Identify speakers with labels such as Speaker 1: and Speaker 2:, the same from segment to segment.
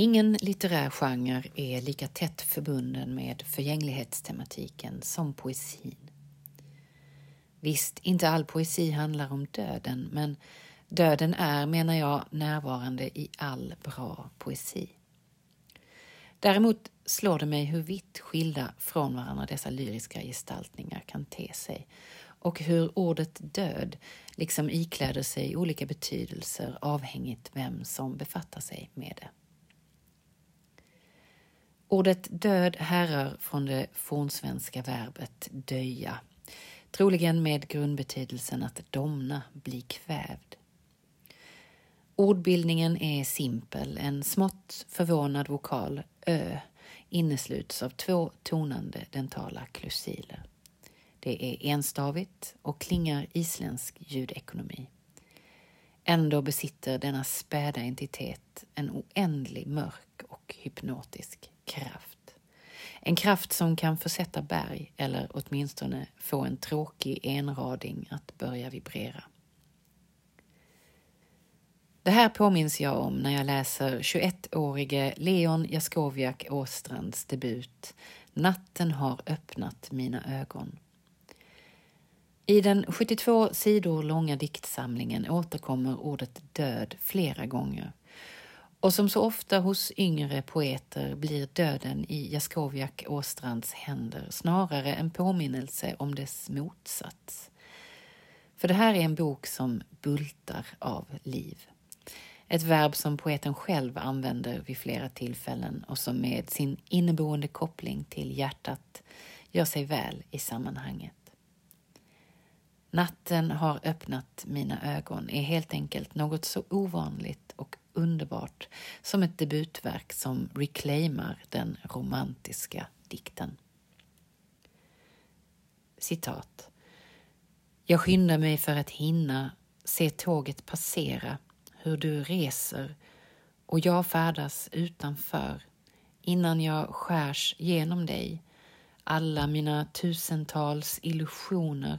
Speaker 1: Ingen litterär genre är lika tätt förbunden med förgänglighetstematiken som poesin. Visst, inte all poesi handlar om döden, men döden är, menar jag, närvarande i all bra poesi. Däremot slår det mig hur vitt skilda från varandra dessa lyriska gestaltningar kan te sig och hur ordet död liksom ikläder sig olika betydelser avhängigt vem som befattar sig med det. Ordet död härrör från det fornsvenska verbet döja, troligen med grundbetydelsen att domna, bli kvävd. Ordbildningen är simpel, en smått förvånad vokal, ö, innesluts av två tonande dentala klusiler. Det är enstavigt och klingar isländsk ljudekonomi. Ändå besitter denna späda entitet en oändlig mörk och hypnotisk kraft. En kraft som kan försätta berg eller åtminstone få en tråkig enrading att börja vibrera. Det här påminns jag om när jag läser 21-årige Leon Jaskowiak Åstrands debut Natten har öppnat mina ögon. I den 72 sidor långa diktsamlingen återkommer ordet död flera gånger. Och som så ofta hos yngre poeter blir döden i Jaskowiak Åstrands händer snarare en påminnelse om dess motsats. För det här är en bok som bultar av liv. Ett verb som poeten själv använder vid flera tillfällen och som med sin inneboende koppling till hjärtat gör sig väl i sammanhanget. Natten har öppnat mina ögon är helt enkelt något så ovanligt och underbart som ett debutverk som reclaimar den romantiska dikten. Citat. Jag skyndar mig för att hinna se tåget passera, hur du reser och jag färdas utanför innan jag skärs genom dig. Alla mina tusentals illusioner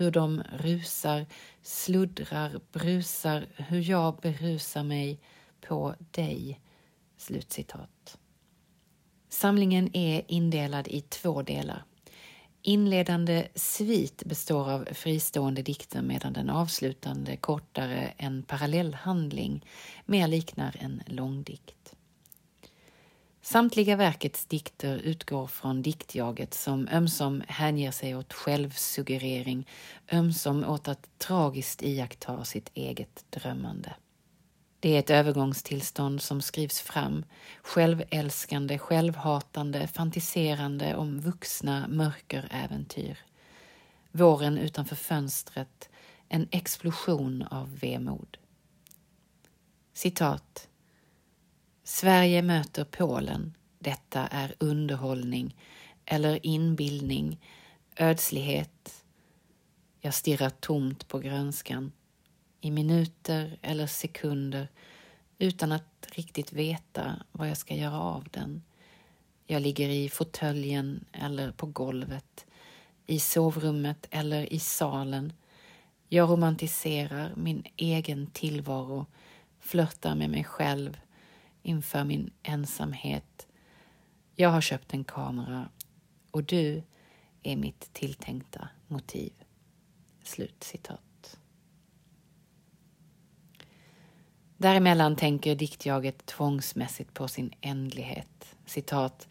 Speaker 1: hur de rusar, sluddrar, brusar, hur jag berusar mig på dig. Slutcitat. Samlingen är indelad i två delar. Inledande svit består av fristående dikter medan den avslutande kortare en parallellhandling mer liknar en långdikt. Samtliga verkets dikter utgår från diktjaget som ömsom hänger sig åt självsuggerering, ömsom åt att tragiskt iaktta sitt eget drömmande. Det är ett övergångstillstånd som skrivs fram, självälskande, självhatande, fantiserande om vuxna mörkeräventyr. Våren utanför fönstret, en explosion av vemod. Citat Sverige möter Polen. Detta är underhållning eller inbildning, ödslighet. Jag stirrar tomt på grönskan i minuter eller sekunder utan att riktigt veta vad jag ska göra av den. Jag ligger i fåtöljen eller på golvet, i sovrummet eller i salen. Jag romantiserar min egen tillvaro, flörtar med mig själv inför min ensamhet. Jag har köpt en kamera och du är mitt tilltänkta motiv. Slut citat. Däremellan tänker diktjaget tvångsmässigt på sin ändlighet. Citat.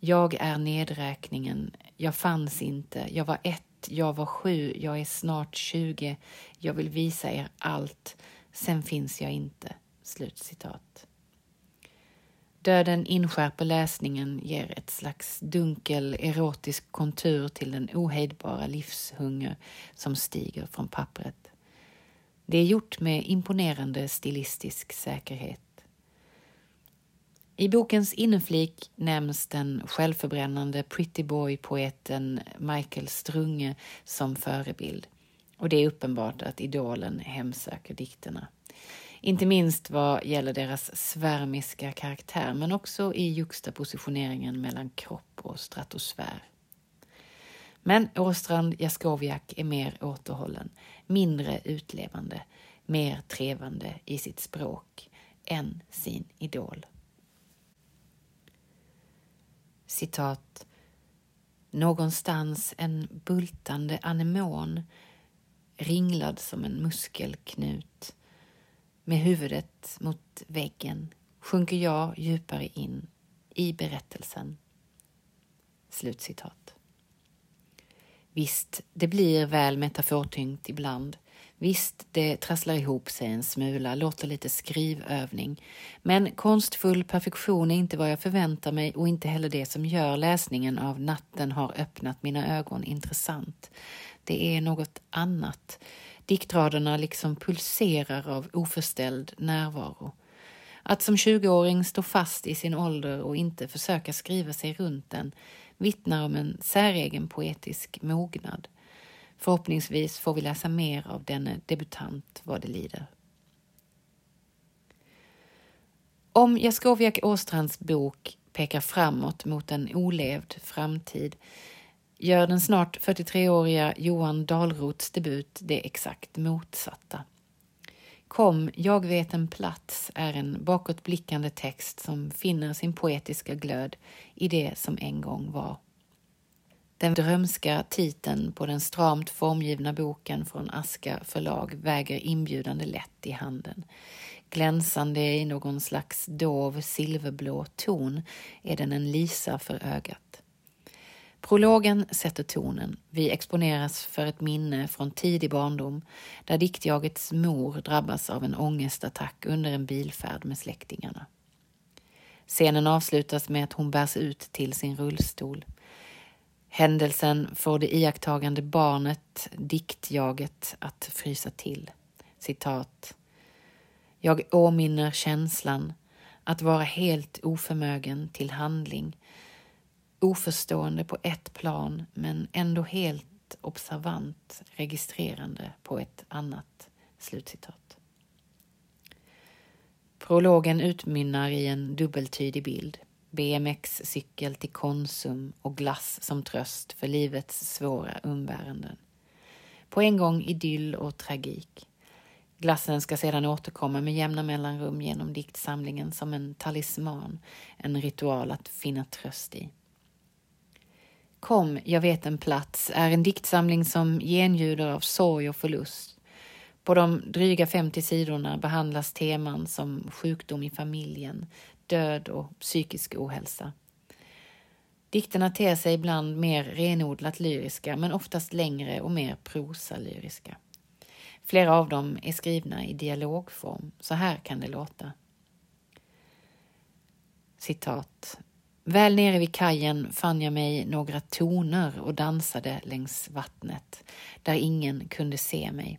Speaker 1: Jag är nedräkningen. Jag fanns inte. Jag var ett. Jag var sju. Jag är snart tjugo. Jag vill visa er allt. Sen finns jag inte. Slut citat. Döden inskärper läsningen, ger ett slags dunkel erotisk kontur till den ohejdbara livshunger som stiger från pappret. Det är gjort med imponerande stilistisk säkerhet. I bokens inneflik nämns den självförbrännande pretty boy-poeten Michael Strunge som förebild och det är uppenbart att idolen hemsöker dikterna. Inte minst vad gäller deras svärmiska karaktär men också i juxtapositioneringen mellan kropp och stratosfär. Men Åstrand Jaskowiak är mer återhållen, mindre utlevande, mer trevande i sitt språk än sin idol. citat, någonstans en bultande anemon ringlad som en muskelknut. Med huvudet mot väggen sjunker jag djupare in i berättelsen. Slutcitat. Visst, det blir väl metafortyngt ibland. Visst, det trasslar ihop sig en smula, låter lite skrivövning. Men konstfull perfektion är inte vad jag förväntar mig och inte heller det som gör läsningen av Natten har öppnat mina ögon intressant. Det är något annat. Diktraderna liksom pulserar av oförställd närvaro. Att som 20-åring stå fast i sin ålder och inte försöka skriva sig runt den vittnar om en säregen poetisk mognad. Förhoppningsvis får vi läsa mer av denne debutant vad det lider. Om Jaskowiak Åstrands bok pekar framåt mot en olevd framtid gör den snart 43-åriga Johan Dahlroths debut det exakt motsatta. Kom, jag vet en plats är en bakåtblickande text som finner sin poetiska glöd i det som en gång var. Den drömska titeln på den stramt formgivna boken från Aska förlag väger inbjudande lätt i handen. Glänsande i någon slags dov silverblå ton är den en lisa för ögat. Prologen sätter tonen. Vi exponeras för ett minne från tidig barndom där diktjagets mor drabbas av en ångestattack under en bilfärd med släktingarna. Scenen avslutas med att hon bärs ut till sin rullstol. Händelsen får det iakttagande barnet, diktjaget, att frysa till. Citat. Jag åminner känslan att vara helt oförmögen till handling oförstående på ett plan men ändå helt observant registrerande på ett annat. Slutcitat. Prologen utmynnar i en dubbeltydig bild. BMX-cykel till Konsum och glass som tröst för livets svåra umbäranden. På en gång idyll och tragik. Glassen ska sedan återkomma med jämna mellanrum genom diktsamlingen som en talisman, en ritual att finna tröst i. Kom, jag vet en plats är en diktsamling som genljuder av sorg och förlust. På de dryga 50 sidorna behandlas teman som sjukdom i familjen, död och psykisk ohälsa. Dikterna ter sig ibland mer renodlat lyriska men oftast längre och mer prosalyriska. Flera av dem är skrivna i dialogform. Så här kan det låta. Citat. Väl nere vid kajen fann jag mig några toner och dansade längs vattnet, där ingen kunde se mig.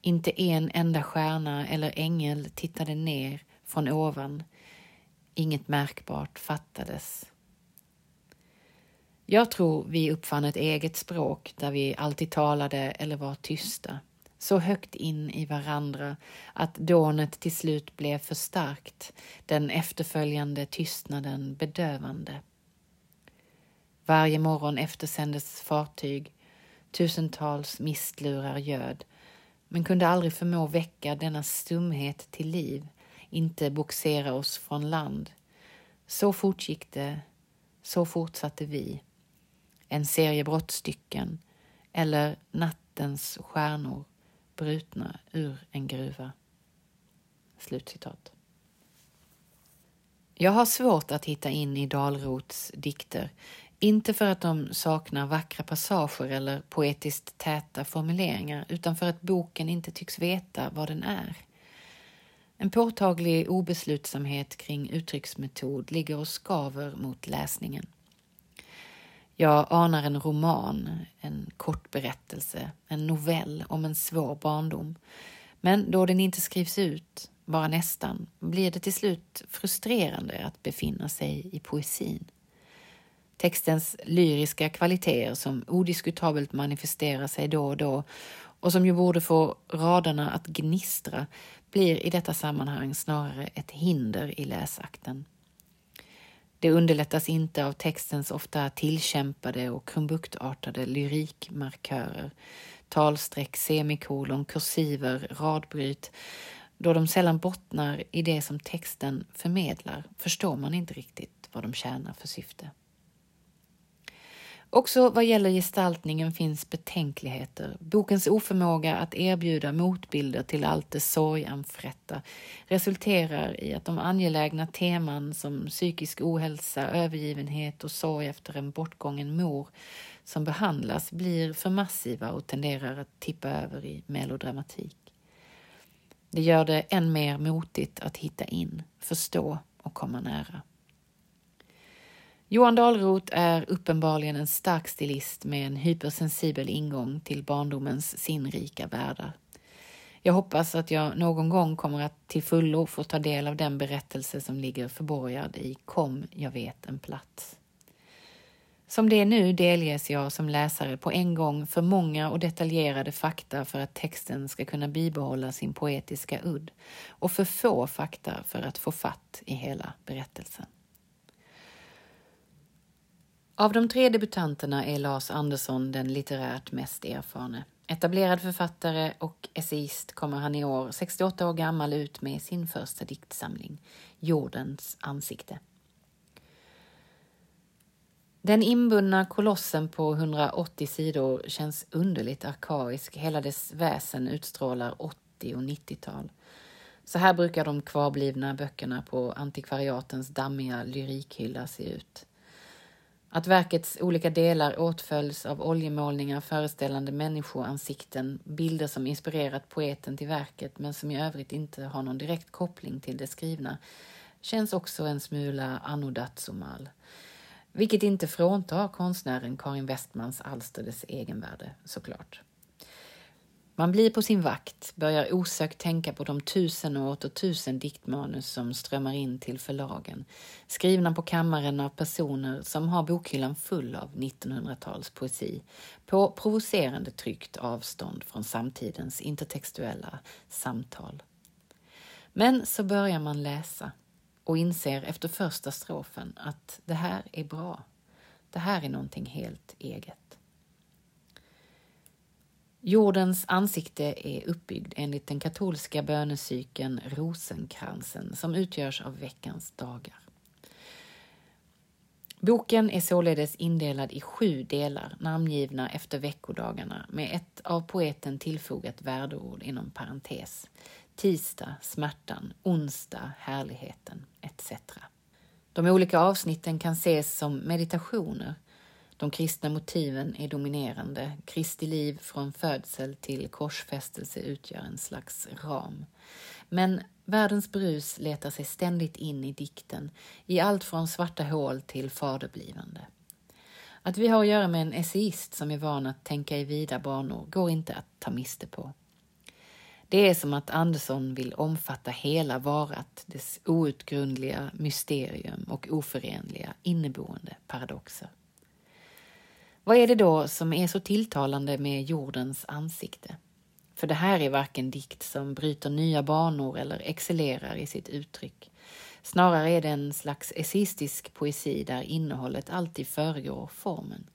Speaker 1: Inte en enda stjärna eller ängel tittade ner från ovan. Inget märkbart fattades. Jag tror vi uppfann ett eget språk där vi alltid talade eller var tysta så högt in i varandra att dånet till slut blev för starkt, den efterföljande tystnaden bedövande. Varje morgon eftersändes fartyg, tusentals mistlurar göd, men kunde aldrig förmå väcka denna stumhet till liv, inte boxera oss från land. Så fortgick det, så fortsatte vi. En serie brottstycken, eller nattens stjärnor brutna ur en gruva. Slutcitat. Jag har svårt att hitta in i Dalrots dikter, inte för att de saknar vackra passager eller poetiskt täta formuleringar, utan för att boken inte tycks veta vad den är. En påtaglig obeslutsamhet kring uttrycksmetod ligger och skaver mot läsningen. Jag anar en roman, en kort berättelse, en novell om en svår barndom. Men då den inte skrivs ut, bara nästan, blir det till slut frustrerande att befinna sig i poesin. Textens lyriska kvaliteter som odiskutabelt manifesterar sig då och då och som ju borde få raderna att gnistra blir i detta sammanhang snarare ett hinder i läsakten. Det underlättas inte av textens ofta tillkämpade och krumbuktartade lyrikmarkörer, talstreck, semikolon, kursiver, radbryt. Då de sällan bottnar i det som texten förmedlar förstår man inte riktigt vad de tjänar för syfte. Också vad gäller gestaltningen finns betänkligheter. Bokens oförmåga att erbjuda motbilder till allt det sorganfrätta resulterar i att de angelägna teman som psykisk ohälsa, övergivenhet och sorg efter en bortgången mor som behandlas blir för massiva och tenderar att tippa över i melodramatik. Det gör det än mer motigt att hitta in, förstå och komma nära. Johan Dahlroth är uppenbarligen en stark stilist med en hypersensibel ingång till barndomens sinnrika världar. Jag hoppas att jag någon gång kommer att till fullo få ta del av den berättelse som ligger förborgad i Kom, jag vet en plats. Som det är nu delges jag som läsare på en gång för många och detaljerade fakta för att texten ska kunna bibehålla sin poetiska udd och för få fakta för att få fatt i hela berättelsen. Av de tre debutanterna är Lars Andersson den litterärt mest erfarne. Etablerad författare och essayist kommer han i år, 68 år gammal, ut med sin första diktsamling, Jordens ansikte. Den inbundna kolossen på 180 sidor känns underligt arkaisk. Hela dess väsen utstrålar 80 och 90-tal. Så här brukar de kvarblivna böckerna på antikvariatens dammiga lyrikhylla se ut. Att verkets olika delar åtföljs av oljemålningar föreställande människoansikten, bilder som inspirerat poeten till verket men som i övrigt inte har någon direkt koppling till det skrivna, känns också en smula anno dazumal. Vilket inte fråntar konstnären Karin Westmans alster dess egenvärde, såklart. Man blir på sin vakt, börjar osökt tänka på de tusen och åter tusen diktmanus som strömmar in till förlagen, skrivna på kammaren av personer som har bokhyllan full av 1900-talspoesi, på provocerande tryggt avstånd från samtidens intertextuella samtal. Men så börjar man läsa och inser efter första strofen att det här är bra. Det här är någonting helt eget. Jordens ansikte är uppbyggd enligt den katolska bönecykeln Rosenkransen som utgörs av veckans dagar. Boken är således indelad i sju delar namngivna efter veckodagarna med ett av poeten tillfogat värdeord inom parentes. Tisdag, smärtan, onsdag, härligheten etc. De olika avsnitten kan ses som meditationer de kristna motiven är dominerande. Kristi liv från födsel till korsfästelse utgör en slags ram. Men världens brus letar sig ständigt in i dikten, i allt från svarta hål till faderblivande. Att vi har att göra med en essayist som är van att tänka i vida banor går inte att ta miste på. Det är som att Andersson vill omfatta hela varat, dess outgrundliga mysterium och oförenliga inneboende paradoxer. Vad är det då som är så tilltalande med jordens ansikte? För det här är varken dikt som bryter nya banor eller excellerar i sitt uttryck. Snarare är det en slags essistisk poesi där innehållet alltid föregår formen.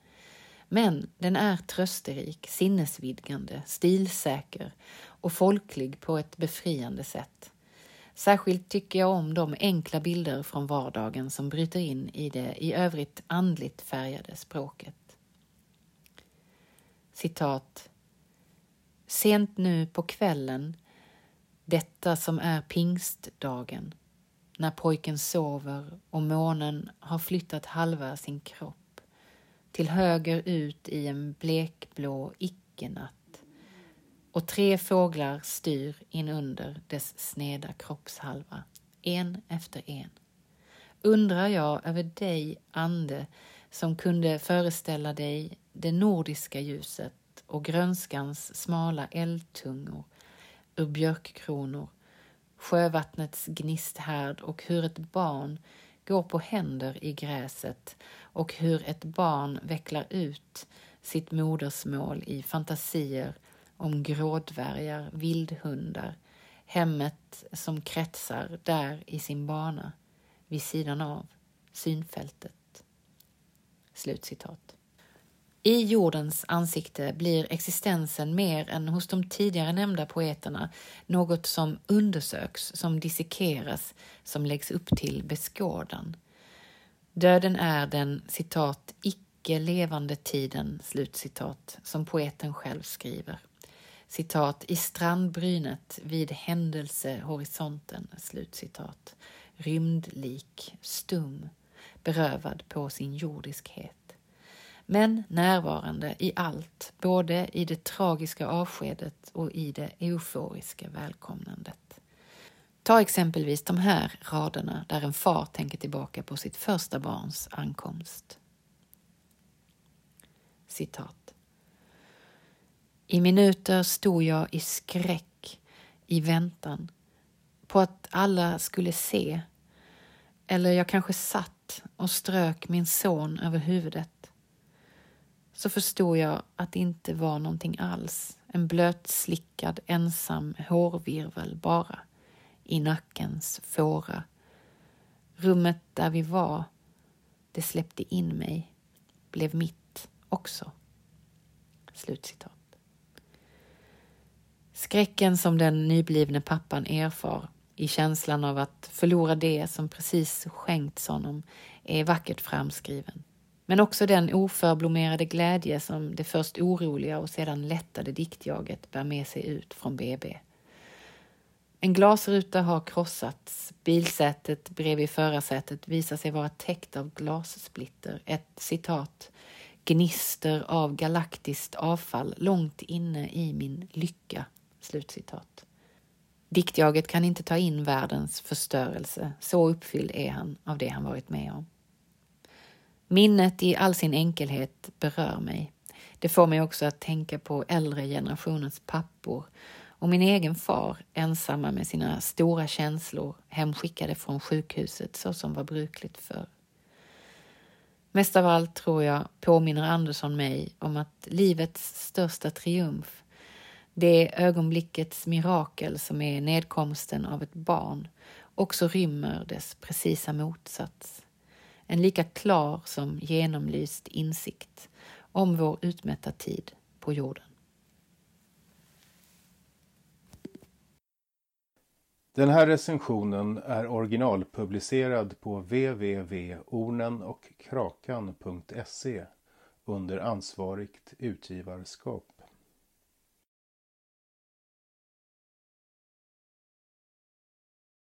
Speaker 1: Men den är trösterik, sinnesvidgande, stilsäker och folklig på ett befriande sätt. Särskilt tycker jag om de enkla bilder från vardagen som bryter in i det i övrigt andligt färgade språket citat. Sent nu på kvällen, detta som är pingstdagen, när pojken sover och månen har flyttat halva sin kropp till höger ut i en blekblå icke-natt och tre fåglar styr in under dess sneda kroppshalva, en efter en. Undrar jag över dig, ande, som kunde föreställa dig det nordiska ljuset och grönskans smala eldtungor ur björkkronor, sjövattnets gnisthärd och hur ett barn går på händer i gräset och hur ett barn vecklar ut sitt modersmål i fantasier om grådvärgar, vildhundar, hemmet som kretsar där i sin bana, vid sidan av synfältet. Slutcitat. I jordens ansikte blir existensen mer än hos de tidigare nämnda poeterna något som undersöks, som dissekeras, som läggs upp till beskådan. Döden är den citat icke levande tiden, slutcitat, som poeten själv skriver. Citat, i strandbrynet vid händelsehorisonten, slutcitat, rymdlik, stum, berövad på sin jordiskhet. Men närvarande i allt, både i det tragiska avskedet och i det euforiska välkomnandet. Ta exempelvis de här raderna där en far tänker tillbaka på sitt första barns ankomst. Citat. I minuter stod jag i skräck, i väntan, på att alla skulle se. Eller jag kanske satt och strök min son över huvudet. Så förstod jag att det inte var någonting alls, en blötslickad ensam hårvirvel bara, i nackens fåra. Rummet där vi var, det släppte in mig, blev mitt också. Slutcitat. Skräcken som den nyblivne pappan erfar i känslan av att förlora det som precis skänkts honom är vackert framskriven. Men också den oförblommerade glädje som det först oroliga och sedan lättade diktjaget bär med sig ut från BB. En glasruta har krossats, bilsätet bredvid förarsätet visar sig vara täckt av glassplitter. Ett citat gnister av galaktiskt avfall långt inne i min lycka Slutcitat. Diktjaget kan inte ta in världens förstörelse, så uppfylld är han av det han varit med om. Minnet i all sin enkelhet berör mig. Det får mig också att tänka på äldre generationens pappor och min egen far ensamma med sina stora känslor hemskickade från sjukhuset så som var brukligt förr. Mest av allt tror jag påminner Andersson mig om att livets största triumf det ögonblickets mirakel som är nedkomsten av ett barn också rymmer dess precisa motsats. En lika klar som genomlyst insikt om vår utmätta tid på jorden.
Speaker 2: Den här recensionen är originalpublicerad på www.ornenochkrakan.se under ansvarigt utgivarskap.